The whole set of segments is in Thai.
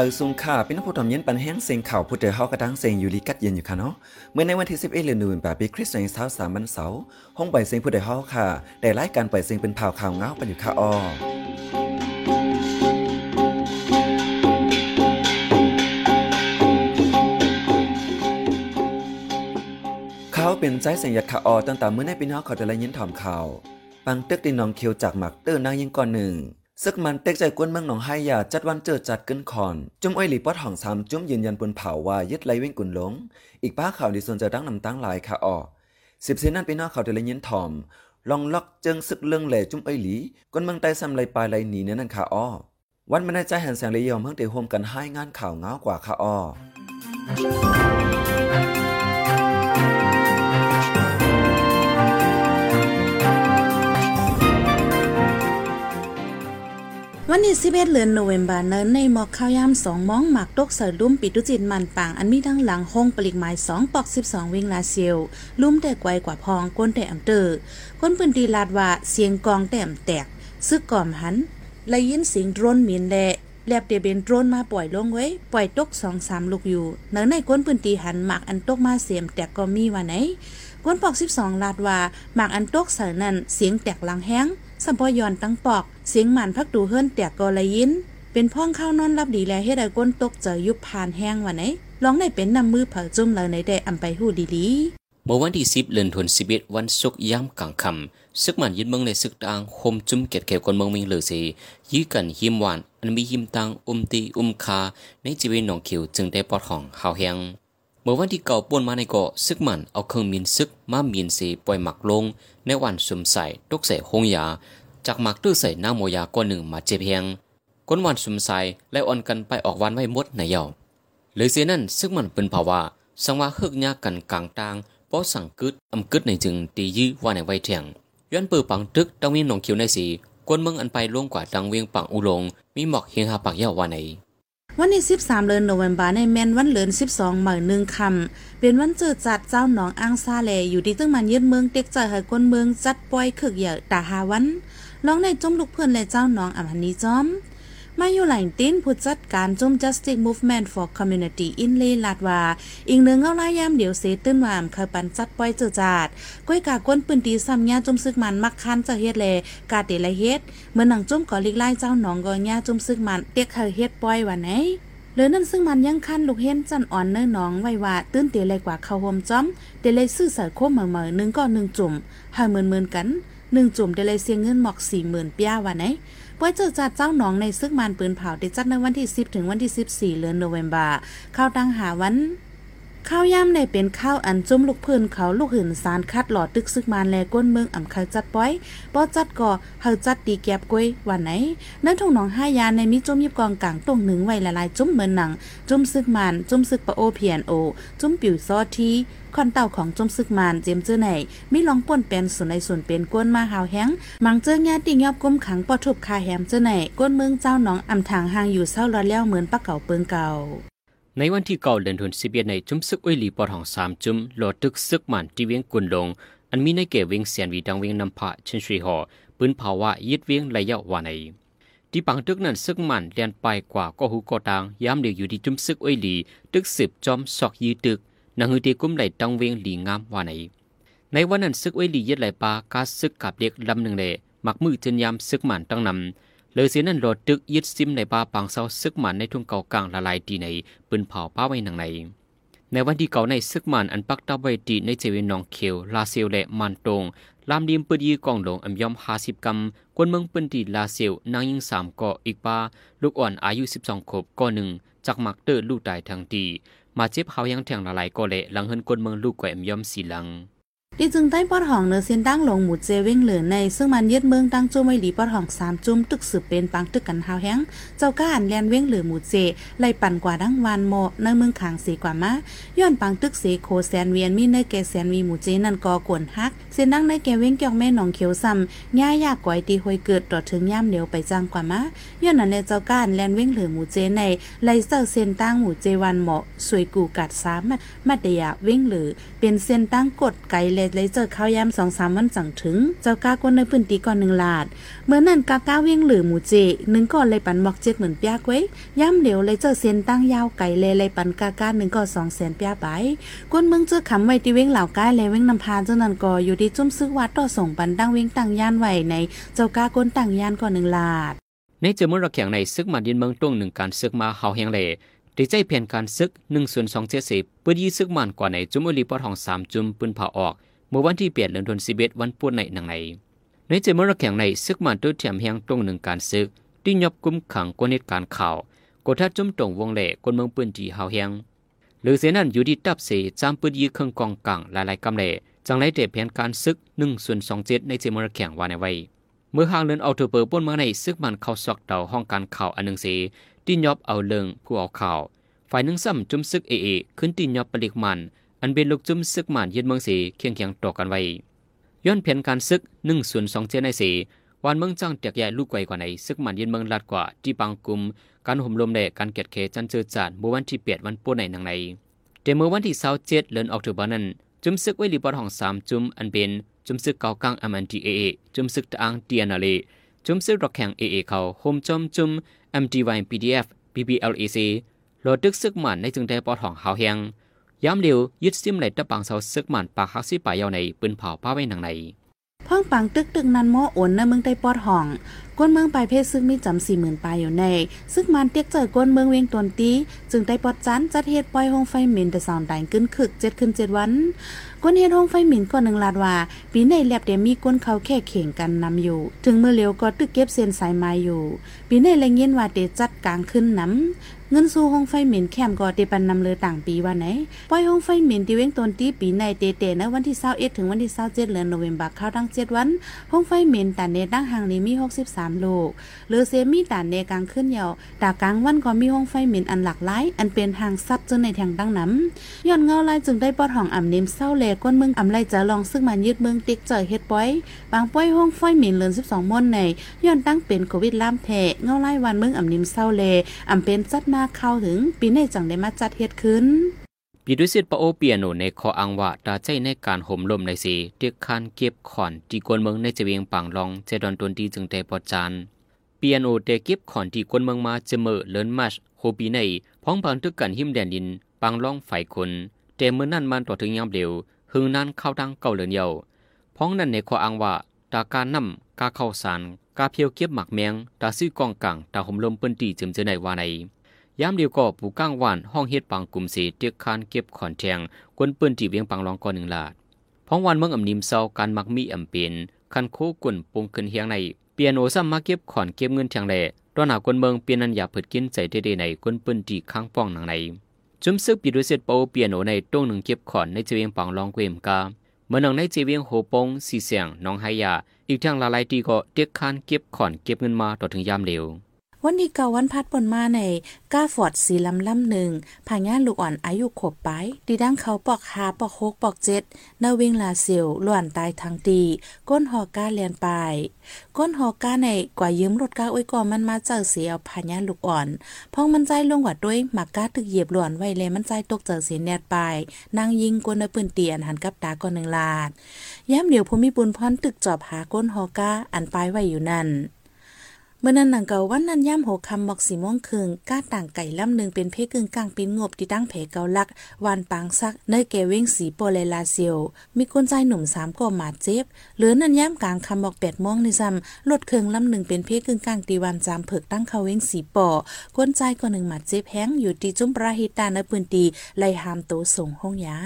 มาซุงค่าเป็นผู้ทำเย็นปันแห้งเสียงข่าวผู้เดือเฮากระดังเสียงอยู่ลีกัดเย็นอยู่ค่ะเนาะเมื่อในวันที่11เดือนหนึ่งปีคริสต์ศักราช23วันเสาร์ห้องปล่อยเสียงผู้เดือเฮาค่ะได้รายการปล่อยเสียงเป็นผ่าวข่าวเงาปันอยู่ค่ะออเขาเป็นใจเสียงยัดขาออตั้งแต่เมื่อในปีน้องเขาจะไล่ยินถ่อมข่าว ปังเตึกดินนองเคียวจากหมักเตอร์นางยิงก่อนหนึ่ง ซึกมันเต็กใจกวนเมืองหนองไฮยาจัดวันเจอจัดกึนคอน จุ้มอ้อยหลีปอดห่องสามจุ้มยืนยันบนเผาว่ายึดไลวิ่งกุนหลง อีกป้าข่าวดีส่วนจะดังนำตั้งหลายค่ะออสิบเซนนั่นไปนอกเขาเดลยินทอม ลองล็อกเจิงซึกเรื่องแหล่จุ้มอ้อยหลีกวนเมืองไต้ซ้ำไลปลายไลหนีเนื้อนั่นค่ะออวันไม่ได้ใจหันแสงเลยยอมเพิ่งเตะโฮมกันให้งานข่าวเงากว่าค่ะออ วันที่11เดือนโนเวมบาเนินในหมอกข้าวยาม2มองหมักตกเสลุ่มปิดุจินมันปางอันมีทั้งหลังห้องปลิกหมาย2ปอก 12 วิงลาเซียวลุ่มแต่ไกวกว่าพองก้นแต่อำเตอร์ก้นปืนตีลาดว่าเสียงกองแต้มแตก ซึกก่อมหันและยินเสียงโดรนมินแลแลบเดียเบนโดรนมาปล่อยลงไว้ปล่อยตกสองสามลูกอยู่เนื้อในก้นปืนตีหันหมักอันตกมาเสียมแตกก็มีว่าไหนก้นปอก 12 ลาดว่าหมักอันตกเสนั่นเสียงแตกลังแห้ง สัมพยอนตั้งปอก เสียงหมันพักดูเฮิรนแตกกอละยิน เป็นพ่องเข้านอนรับดีแลเฮ็ดให้ก้นตกเจอยุบผ่านแห้งวันไหนลองได้เป็นนำมือเผาจุ่มเลยในได้อำไปหูดีๆเมื่อวันที่10เดือนธันวาคมวันศุกร์ยามกลางค่ำซึกมันยึดเมืองในซึกตางคมจุ่มเก็ดเขวคนเมืองมิงเหลือสิยื้อกันหิมหวานอันมีหิมตังอุมตีอุมคาในจีวิตหนองคิวจึงได้ปอดของหาแหง เมื่อวันที่เก่าป่วนมาในเกาะซึกมันเอาเครื่องมินซึกมามีนสีปล่อยหมักลง ในวันสมใส่ตกใส่หงยา จากหมักตื้อใส่น้ำโมยาก้อนหนึ่งมาเจ็บเพียงก้นวันสุมใสและอ่อนกันไปออกวันไว้มดในเยาหรือเสียนั่นซึ่งมันเป็นภาวะสังว่าฮึกยากันกลางตางเพราะสั่งกึดอำกึดในจึงตียื้อว่าในไว้เทียงย้อนเปิดปังตึกตังเวีหนองเขียวในสีก้นเมืองอันไปล่วงกว่าตังเวียงปังอุลงมีหมอกเฮียงหาปักเยาว่าใน วันที่13เดือนโนเวมบาในแมนวันเลือน12หมื่นหนึ่งคำเป็นวันเจอจัดเจ้าหนองอ้างซาแลอยู่ที่ตึ้งมันยึดเมืองเต็กใจให้คนเมืองจัดปล่อยคึกเหยอตาหาวันร้องในจมลูกเพื่อนและเจ้าหนองอัมฮันีจอม มาอยู่หลายตินผู้จัดการจม Justice Movement for Community in เลลาดว่าอีกหนึ่งเอาลายยามเดี๋ยวเซตื้นวามเคยปันจัดปล่อยเจอจาดก้อยกาก้นปืนตีซ้ำยาจมซึกมันมักคันจะเฮ็ดแลกาเตละเฮ็ดเมื่อหนังจมก่อลิกไล่เจ้าหนองก็ยาจมซึกมันเตียกเคยเฮ็ดปล่อยว่าไหนหรือนั่นซึ่งมันยังคันลูกเห็นจันอ่อนเนื้อหนองไว้ว่าตื้นเตียเลยกว่าเขาหมจอมเตเลยซื้อใส่โคมเหมือๆนึงก็หนึ่งจุ่มหาเหมือนๆกันหนึ่งจุ่มได้เลยเสียเงินหมอกสี่หมื่นปียวันไหน ป่วยเจอจัดเจ้าหนองในซึกมันปืนเผาได้จัดในวันที่ 10 ถึงวันที่ 14 เดือนโนเวมบาเข้าตั้งหาวัน ข้าวย่ำในเป็นข้าวอันจุ่มลูกพื้นเขาลูกหืนสารคัดหลอดตึกซึกมานแลก้นเมืองอ่ำเขาจัดป้อยป้อจัดก่อเฮาจัดตีแก็บกล้วยวันไหนนั่นทงหนองห้ายาในมีจุ่มยิบกองกลางตรงหนึ่งไว้ละลายจุ่มเหมือนหนัง จุ่มซึกมันจุ่มซึกปะโอเพียนโอ จุ่มปิวซอทีคอนเต่าของจุ่มซึกมานเจมเจอไหนมีลองป่นเป็นส่วนในส่วนเป็นก้นมาหาวแห้งมังเจอญาติยอบก้มขังปอทุบคาแฮมเจอไหนก้นเมืองเจ้าหนองอ่ำทางห่างอยู่เศร้ารอแล้วเหมือนปะเก่าเปิงเก่า ในวันที่เก่าเดือนธันวาคมในจุมซึกอุยลีปอทองสามจุมโหลดตึกซึกมันที่เวียงกุนลง อันมีในเก็บเวียงเสียนวีดังเวียงนำพะเชนชรีหอปืนภาวะยึดเวียงระยะวาในที่ปังตึกนั้นซึกมันเลียนไปกว่าก็หูก็ตางย้ำเดียวอยู่ที่จุมซึกอุยลีตึกสืบจอมสอกยีตึกนังหือตีกุ้มไหลดังเวียงหลีงามวาในในวันนั้นซึกอุยลียึดไหลปากาซึกกับเด็กลำหนึ่งเลยมักมือจนยามซึกมันตั้งนำ เลยเสียนั่นรถตึกยึดซิมในป่าปังเศร้าซึกมันในทุ่งเก่ากลางละลายดีในปืนเผาป้าไว้หนังใน ในวันที่เก่าในซึกมันอันปักตาไว้ดีในเจวินนองเขียวลาเซียวและมันตรงลามดีมปืนยีกองหลงอัมยอมหาสิบกำกวนเมืองปืนตีลาเซียวนางยิงสามก่ออีกป้าลูกอ่อนอายุสิบสองขบก่อหนึ่งจากมักเตอร์ลูกตายทางดีมาเจ็บเขายังแทงละลายก่อเละหลังเฮินกวนเมืองลูกแกวมยอมสีหลัง ที่จึงใต้ปอดห้องเนื้อเส้นตั้งลงหมุดเจวิงเหลือใน ซึ่งมันยึดเมืองตั้งจุ้มไม่หลีปอดห้องสามจุ้มตึกสืบเป็นปังตึกกันหาวแห้งเจ้าก้านแลนเว้งเหลือหมุดเจไล่ปั่นกว่าดั้งวานโมในเมืองขางสีกว่ามาย้อนปังตึกเสโคแสนเวียนมีในแกแสนวีหมุดเจนั่นกอกวนฮักเส้นตั้งในแกเว้งเกี่ยวแม่หนองเขียวซ้ำง่ายยากก่อยตีหอยเกิดต่อถึงย่ำเดียวไปจ้างกว่ามาย้อนนั้นในเจ้าก้านแลนเว้งเหลือหมุดเจในไล่เจ้าเส้นตั้งหมุดเจวันเหมาะสวยกูกัดสามมัดเดียเว้งเหลือเป็นเส้นตั้งกดไกลและเลยเจอข้าวยามสองสามวันจังถึง เจ้ากากวนในพื้นที่ก่อนหนึ่งลาด เมื่อนั้นกาก้าเวียงหรือหมูเจหนึ่งก่อนเลยปันบอกเจ็ดเหมือนเปียกไว้ย่ำเหลวเลยเจอเส้นตั้งยาวไก่เลยเลยปันกาก้าหนึ่งก่อนสองแสนเปียไปกวนเมืองเจอขำไว้ที่เว้งเหล่าก้ายเลยเว้งนำพานเจ้านันก่ออยู่ที่จุ้มซึกวัดต่อส่งปันตั้งเว้งตั้งย่านไว้ในเจ้ากากวนตั้งย่านก่อนหนึ่งลาดในเจอเมื่อระแข่งในซึกมันยินเมืองตรงหนึ่งการซึกมาเฮาแหงเลดีใจเพียนการซึกหนึ่งส่วนสองเจ็ดสิบปืนยี่ซึกมันกว่าในจุมอลีปอทองสามจุมปืนเผาออก เมื่อวันที่เปลี่ยนเดือนธันวาคมวันปุ่นในหนังในในเจมระแข่งในซึกมันตัวเทียมแหงตรงหนึ่งการซึกที่ยบกุมขังกวนเหตุการข่าวกดทัดจุ่มตรงวงเล่คนเมืองปืนจีเฮาแหงหรือเสนั้นอยู่ที่ตับเสจามปืนยี่เครื่องกองกลางหลายๆกำเล่จังไรเดแผนการซึกหนึ่งส่วนสองเจ็ดในเจมระแข่งว่าในไว้เมื่อห่างเลินเอาเทอเปอร์ป้นมาในซึกมันเข้าซอกเดาห้องการข่าวอันหนึ่งสีที่ยอบเอาเลิงผู้เอาข่าวฝ่ายหนึ่งซ้ำจุ่มซึกเอเอขึ้นที่ยอบปลิกมัน อันเป็นลูกจุ้มซึกมันยึดเมืองสีเคียงเคียงต่อกันไว้ย้อนเพียนการซึกหนึ่งส่วนสองเจในสีวันเมืองจ้างแตกใหญ่ลูกไกวกว่าในซึกมันยึดเมืองลัดกว่าที่ปังกุมการห่มลมแดดการเกียดเคจันเจอจานเมื่อวันที่เปียดวันปุ่นในหนังในแต่เมื่อวันที่เสาเจ็ดเดือนออกตุบานั้นจุ้มซึกไว้รีบอดห้องสามจุ้มอันเป็นจุ้มซึกเกากลางอมันทีเอเอจุ้มซึกตะอังเตียนาเลจุ้มซึกรอกแข่งเอเอเขาโฮมจอมจุ้ม MTY PDF BBLAC โหลดตึกซึกมันในจึงได้ปอดของเฮาแหง ย้ำเร็วยึดซิมไหลตะปังเสาซึกมันปากฮักซี่ปายาวในปืนเผาป้าไว้หนังในพ่องปังตึกตึกนั้นโมอโอนนเมืองใต้ปอดห้อง ก้นเมืองปลายเพศซึ่งมีจำสี่หมื่นปลายอยู่ใน ซึ่งมันเตียกเจอก้นเมืองเวียงตวนตีจึงได้ปอดจันจัดเฮ็ดปล่อยห้องไฟเหม็นแต่สาวดังขึ้นคึกเจ็ดขึ้นเจ็ดวันก้นเฮ็ดห้องไฟหมินก่อนหนึ่งลาดว่า ปีในแลบเดมีก้นเขาแค่เข่งกันนำอยู่ ถึงเมื่อเร็วก็ตึกเก็บเส้นสายไม้อยู่ ปีในแรงเย็นว่าเดจัดกลางขึ้นน้ำเงินสู้ห้องไฟหมินแคมก็เตปันนำเลยต่างปีว่าไหนปล่อยห้องไฟหมินที่เว้งตนตีปีในเตเตนะวันที่21ถึงวันที่27เจ็ดือนโนเวมเบอร์เข้าทั้ง7วันห้องไฟหมินแต่เนตั้งห่างนี้มี63ลูกหรือเซมีตานเนกลางขึ้นเยาวตากลางวันก็มีห้องไฟหมินอันหลากหลาย อันเป็นทางซับจนในทางดังน้ำย้อนเงาลายจึงได้ปอดห้องอ่ำเนมเศร้าแลก้นเมืองอ่ำไลจะลองซึ่งมันยึดเมืองติ๊กจ่อยเฮ็ดป้อย บางป้อยห้องไฟหมินเลือน12ม่นในย้อนตั้งเป็นโควิดล่ามแท้เงาไล่วันเมืองอ่ำนิมเศร้าแลอ่ำเป็นจัดมาเข้าถึงปีในจังได้มาจัดเฮ็ดขึ้น ปีดุสิตปะโอเปียโนในคออังว่าตาใจในการห่มลมในสีเตียกคานเก็บขอนที่กวนเมืองในจเวียงปังลองเจดอนตนดีจึงได้ปอจานเปียโนเตเก็บขอนที่กวนเมืองมาเจเมอเลินมัชโฮปีในพ้องปังตึกกันหิมแดนดินปังลองฝ่ายคนแต่เมื่อนั้นมันต่อถึงยามเร็วหึงนั้นเข้าทางเก่าเลินเยาพ้องนั้นในคออังว่าตาการนำกาเข้าสารกาเพียวเก็บหมักแมงตาซื้อกองกังตาห่มลมเปิ้นตีจึมเจอในว่าใน ยามเดียวก็ปูก้างวานห้องเฮ็ดปังกลุ่มสีเตียกคานเก็บขอนแทงกวนปิ้นตีเวียงปังลองก่อนหนึ่งลาดพ้องวันเมืองอำนิมเศร้าการมักมีอำเป็นคันโคกวนปงขึ้นเฮียงในเปียโนซ้ำมาเก็บขอนเก็บเงินแทงแหล่ตอนหากวนเมืองเปียนันอย่าเผิดกินใจเด้ในกวนปิ้นตีข้างป้องหนังในจุมซึกปีดุเสตโปเปียโนในต้งหนึ่งเก็บขอนในเจเวียงปังลองเกวมกาเมื่อนังในเจเวียงโหปงสีเสียงน้องไฮยาอีกทางหลายตีก็เด็กคานเก็บขอนเก็บเงินมาต่อถึงยามเร็ว วันนี้เก่าวันพัดปนมาในก้าฟอดสีลำลำหนึ่งผางานลูกอ่อนอายุขวบไป ดีดังเขาปอกหาปอกหกปอกเจ็ดนาวิงลาเซียวหล่วนตายทางตีก้นหอก้าเลียนไป ก้นหอก้าในกว่ายืมรถก้าอ้อยก่อมันมาเจอเสียวผางานลูกอ่อนพองมันใจลงกว่าด้วยหมักก้าตึกเหยียบหล่วนไว้เลยมันใจตกเจอเสียแนดไปนางยิงก้นในปืนเตียนหันกับตาก่อนหนึ่งลาดย้ำเดี๋ยวภูมิบุญพรตึกจอบหาก้นหอก้าอันปลายไว้อยู่นั่น เมื่อนั้นหนังเก่าวันนั้นย่ำหกคำบอกสีม่วงคืงก้าต่างไก่ล่ำหนึ่งเป็นเพกึ่งกลางปินงบที่ตั้งเพเกาลักวานปางซักเนยแกเว้งสีโปเลลาเซียว มีคนใจหนุ่มสามก็หมาเจ็บหลือนั้นย่ำกลางคำบอกแปดม่วงในซ้ำลดเคืองล่ำหนึ่งเป็นเพกึ่งกลางตีวันจามเผิกตั้งเขาเว้งสีปอก้นใจก็หนึ่งหมาดเจ็บแห้งอยู่ที่จุ้มประหิตาในปืนตีไลหามโตส่งห้องยา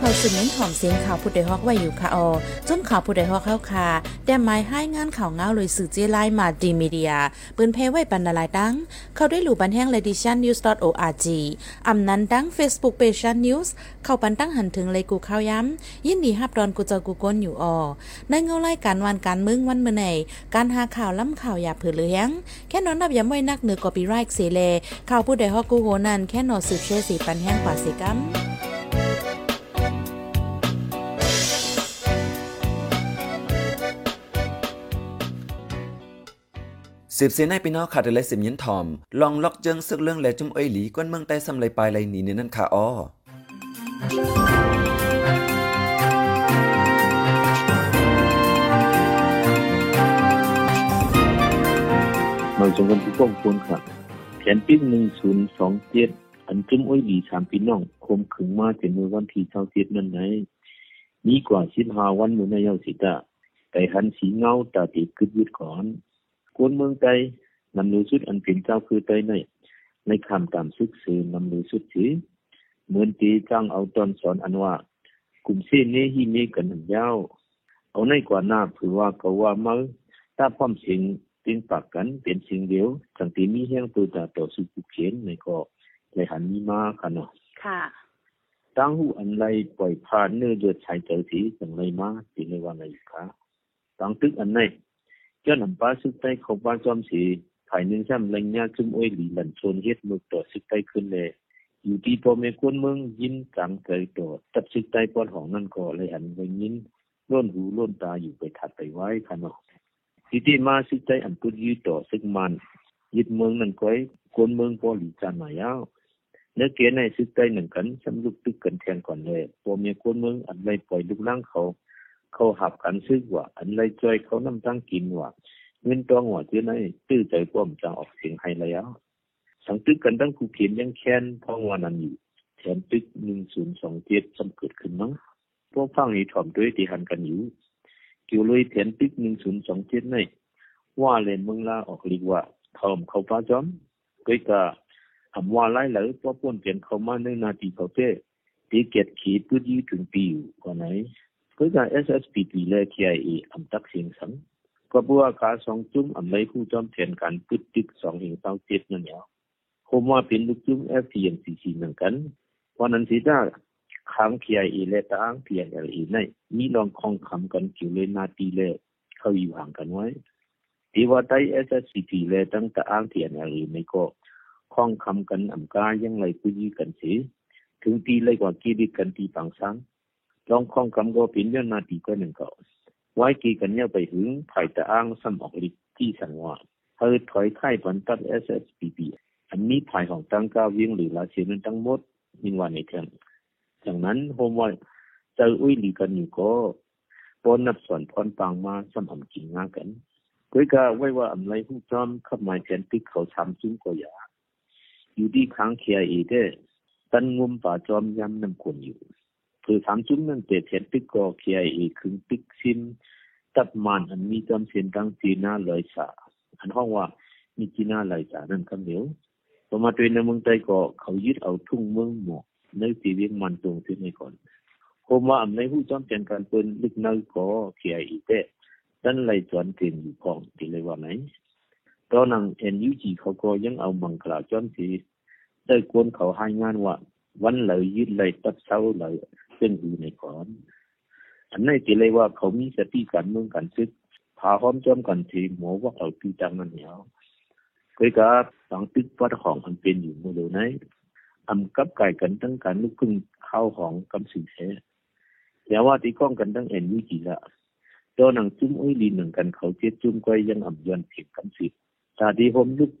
เขาสืบเน้นถ่อมเสียงข่าวผู้ใดฮอกไว้อยู่ค่ะออจนข่าวผู้ใดฮอกเข้าค่ะแต่หมายให้งานข่าวเงาเลยสื่อเจไลมาดีมีเดีย ปืนเพไว้ปันนลายดัง เข้าได้หลู่บันแห้ง leditiannews.org อำนั้นดัง Facebook page news เข้าปันตั้งหันถึงเลยกูข้าวย้ำ ยินดีฮับดอนกูเจอกูก้นอยู่ออในเงาไล่การวันการมึงวันเมื่อไหนการหาข่าวล้ำข่าวอย่าเผือเลี้ยงแค่นอนนับย้ำไว้นักเหนือกอปีไรค์เสเลข่าวผู้ใดฮอกกูโหนันแค่นอนสืบเชื่อสีปันแห้งกว่าสิกัม สืบเสียในพี่น้องขาดเลยสิมยินทอม ลองล็อกเจิงซึกเรื่องแลจุ่มเอ้ยหลีก้นเมืองใต้ซำเลยปลายไหลหนีในนั้นค่ะอ้อมาจงกันผู้ป้องควรค่ะแผนปิ้งหนึ่งศูนย์สองเจ็ดอันจุ้มอ้อยหลีสามพี่น้องคมขึงมาจนมือวันที่เช้าเจ็ดนั่นไหนมีกว่าสิบห้าวันมือในเยาสิตาไก่หันสีเงาตาติดกึดยึดก่อน กวนเมืองไตนำนูสุดอันเป็นเจ้าคือไตในในคำตามซึกซือนำนูสุดถือเหมือนตีจ้างเอาตอนสอนอันว่ากลุ่มเส้นนี้ฮีเมกันหนึ่งยาวเอาในกว่าหน้าผือว่าเขาว่าเมื่อถ้าพร้อมเสียงติงปากกันเป็นสิ่งเดียวทั้งที่มีแห่งตัวตาต่อสู้กุเขียนในก็เลยหันมีมาค่ะเนาะค่ะตั้งหูอันไรปล่อยผ่านเนื้อเดือดชายเจอสีจังไรมาสิในวันไหนคะตั้งตึกอันไหน เจ้านำปลาซึกใต้เขาบ้านจอมสีภายหนึ่งซ้ำแรงยาจุ่มอ้อยหลีหลันชนเฮ็ดมือต่อซึกใต้ขึ้นเลยอยู่ที่พ่อแม่คนเมืองยินกลางเกยต่อตับซึกใต้ปอนของนั่นก็เลยหันไปยินล้นหูล้นตาอยู่ไปถัดไปไว้ค่ะเนาะที่ที่มาซึกใต้อันพุดยืดต่อซึกมันยึดเมืองนั่นก้อยคนเมืองพอหลีจานหมายาวเนื้อเกียในซึกใต้หนึ่งกันสำลุกตึกกันแทนก่อนเลยพอแม่คนเมืองอันไรปล่อยลูกล่างเขา เขาหับกันซึกว่าอันไรจอยเขานำตั้งกินว่าเงินตองหัวเจ้าในตื้อใจความจังออกเสียงให้แล้ว สังตึกกันตั้งคูเขียนยังแค้นพองวานันอยู่แทนตึกหนึ่งศูนย์สองเจ็ดสำเกิดขึ้นมั้งพวกฟังนี้ถ่อมด้วยที่หันกันอยู่เกี่ยวเลยแทนตึกหนึ่งศูนย์สองเจ็ดในว่าเลยเมืองลาออกเรีกว่าทอมเขาป้าจอมก็จะทำว่าไล่เหลือเพราะป้นเปลี่ยนเขามาในนาทีเขาเต้ตีเกียรขีดพื้นยี่ถึงปีอยู่กว่าไหน ก็จะ SSPP และ KIA อำตักเสียงสังก็บัวกาสองจุ้มอำไรผู้จอมเทียนกันปึดตึกสองหิงเต้าเจ็ดนั่นแล้วโคมว่าเป็นลูกจุ้ม FTMCC เหมือนกันวันนั้นสิจ้าค้าง KIA และตาง PLA ในมีลองคองคำกันเกี่ยวเลยนาทีเลเขาอยู่ห่างกันไว้ที่ว่าใต้ SSPP และตั้งตาง PLA ในก็คองคำกันอำกายังไรผู้ยี่กันสิถึงตีเลยกว่ากีดิกันตีปังสัง ลองคองคำก็เป็นยอนาทีก็หนึ่งก็ไว้กีกันเนี่ยไปถึงภายตะอ้างซ้ำออกฤทธิ์ที่สังว่าเฮอถอยไข่บันตัด SSPP อันนี้ภายของตั้งก้าวิ่งหรือลาเชียนทั้งหมดมินวันในเทมจากนั้นโฮมว่าเจออุ้ยหลีกันอยู่ก็ปนนับส่วนพรปังมาซ้ำอำกินงากันก็กะไว้ว่าอำไรผู้จอมขับหมายแทนติกเขาทำจุ้งก็อย่าอยู่ที่ค้างเคียอีเด้ตันงุมป่าจอมย้ำนำคนอยู่ คือสามจุ้มนั่นเตะเทียนติกก็เคียอีคึงติกซิมตัดมันอันมีจอมเสียนตั้งจีน่าลอยสาอันห้องว่ามีจีน่าลอยสานั่นคำเดียวพอมาตัวในเมืองใต้ก็เขายึดเอาทุ่งเมืองหมอกในตีเวียงมันตรงที่ในก่อนโคมว่าอำในผู้จอมเปลี่ยนการเปิ้นลึกน้อยก็เคียอีเตะดันไหลจวนเต็มอยู่พองที่เลยว่าไหนตอนนั้น NUG เขาก็ยังเอามังกลาวจอมสีได้กวนเขาให้งานว่าวันเลยยึดเลยตัดเสาเลย เป็นอยู่ในก่อนอันนี้ที่เลยว่าเขามีสติการเมืองกันซึกพาห้อมจอมกันทีหมอว่าเอาปีจังนั่นเหนียวเคยกับสังตึกวัดของอันเป็นอยู่มือเลยไหนอำกับไก่กันตั้งการลุกขึ้นเข้าของกำสิ่งเสแต่ว่าที่ก้องกันตั้งเอ็นวิจิละตัวหนังจุ้มอุ้ยลีหนึ่งกันเขาเจ็ดจุ้มก้อยยังอ่ำยอนเพียงกำสิตาที่ผมลุก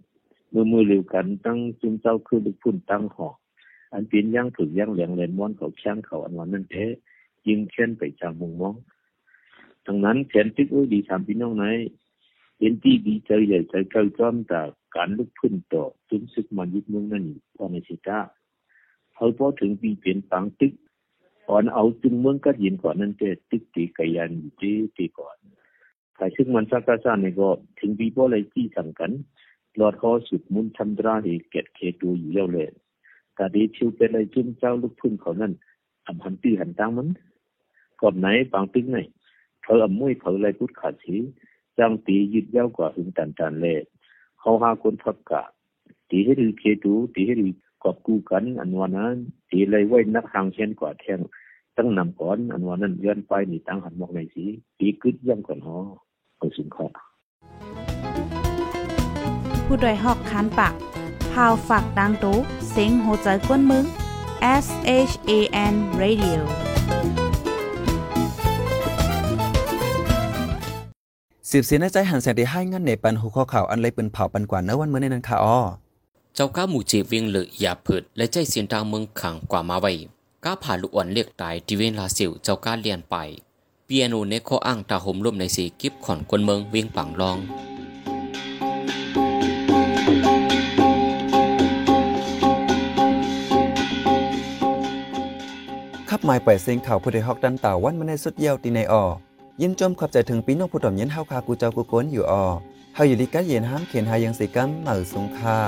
มือมือเร็วกันตั้งจุ้มเจ้าคือลุกพุ่นตั้งหอก อันเป็นย่างฝึกย่างเหลียงเลนม้อนเขาแข้งเขาอันวันนั้นเทยิงเช่นไปจากมุงมองดังนั้นแขนตึกอุ้ยดีสามพี่น้องไหนเห็นที่ดีใจใหญ่ใจเก้าจ้อมแต่การลุกขึ้นต่อจุ้มซึกมันยึดเมืองนั่นอยู่พอในสิตาเขาพอถึงปีเปลี่ยนปังตึกก่อนเอาจึงเมืองก็ยินก่อนนั้นเจตึกตีกยันอยู่ที่ตีก่อนถ้าซึ่งมันสักกะซ่าเนี่ยก็ถึงปีพอเลยที่สั่งกันหลอดคอสุดมุนชันตราที่เก็ดเคตูอยู่เยาเลย กาดีชิวเป็นอะไรจุ้มเจ้าลูกพึ่งเขานั่นอำหันตีหันตังมันก่อนไหนบางตึกไหนเธออำมวยเผออะไรพุทธขาดสีจังตียึดเย้ากว่าหึงตันตันเลยเขาหาคนทับกะตีให้ดูเคตูตีให้ดูกอบกู้กัน อันวันนั้นตีเลยไว้นักทางเช่นกว่าแทงตั้งนำก่อนอันวันนั้นย้อนไปนี่ตั้งหันมองในสีตีกึดย่ำก่อนหอเอาสิงขอผู้ดยหอกคันปาก พาวฝากดังตู้เซ็งโหใจกวนมึง S H A N Radio สืบเสียในใจหันแสงที่ให้งั้นในปันหัวข้อข่าวอันเลยเป็นเผาปันกว่าเนื้อวันเมื่อในนั้นค่ะอ้อเจ้าก้าหมู่เจเวียงเหลือยาเพิดและใจเสียนทางเมืองขังกว่ามาไว้ก้าผ่าลูกอ่อนเรียกตายที่เวียงลาเสิวเจ้าก้าเลียนไปเปียโนในข้ออ้างตาห่มร่มในสีกิบขอนกวนเมืองเวียงปังรอง หมายไปเสียงข่าวผู้ใดฮอกดันเต่าวันมาในสุดเยี่ยวตีในออยินจมขอบใจถึงปีน้องผู้ต่อมเย็นเฮาคากูเจ้ากูโกนอยู่ออเฮาอยู่ดีกัดเย็นห้ามเขียนหายังสีกัมเหมือสุงคา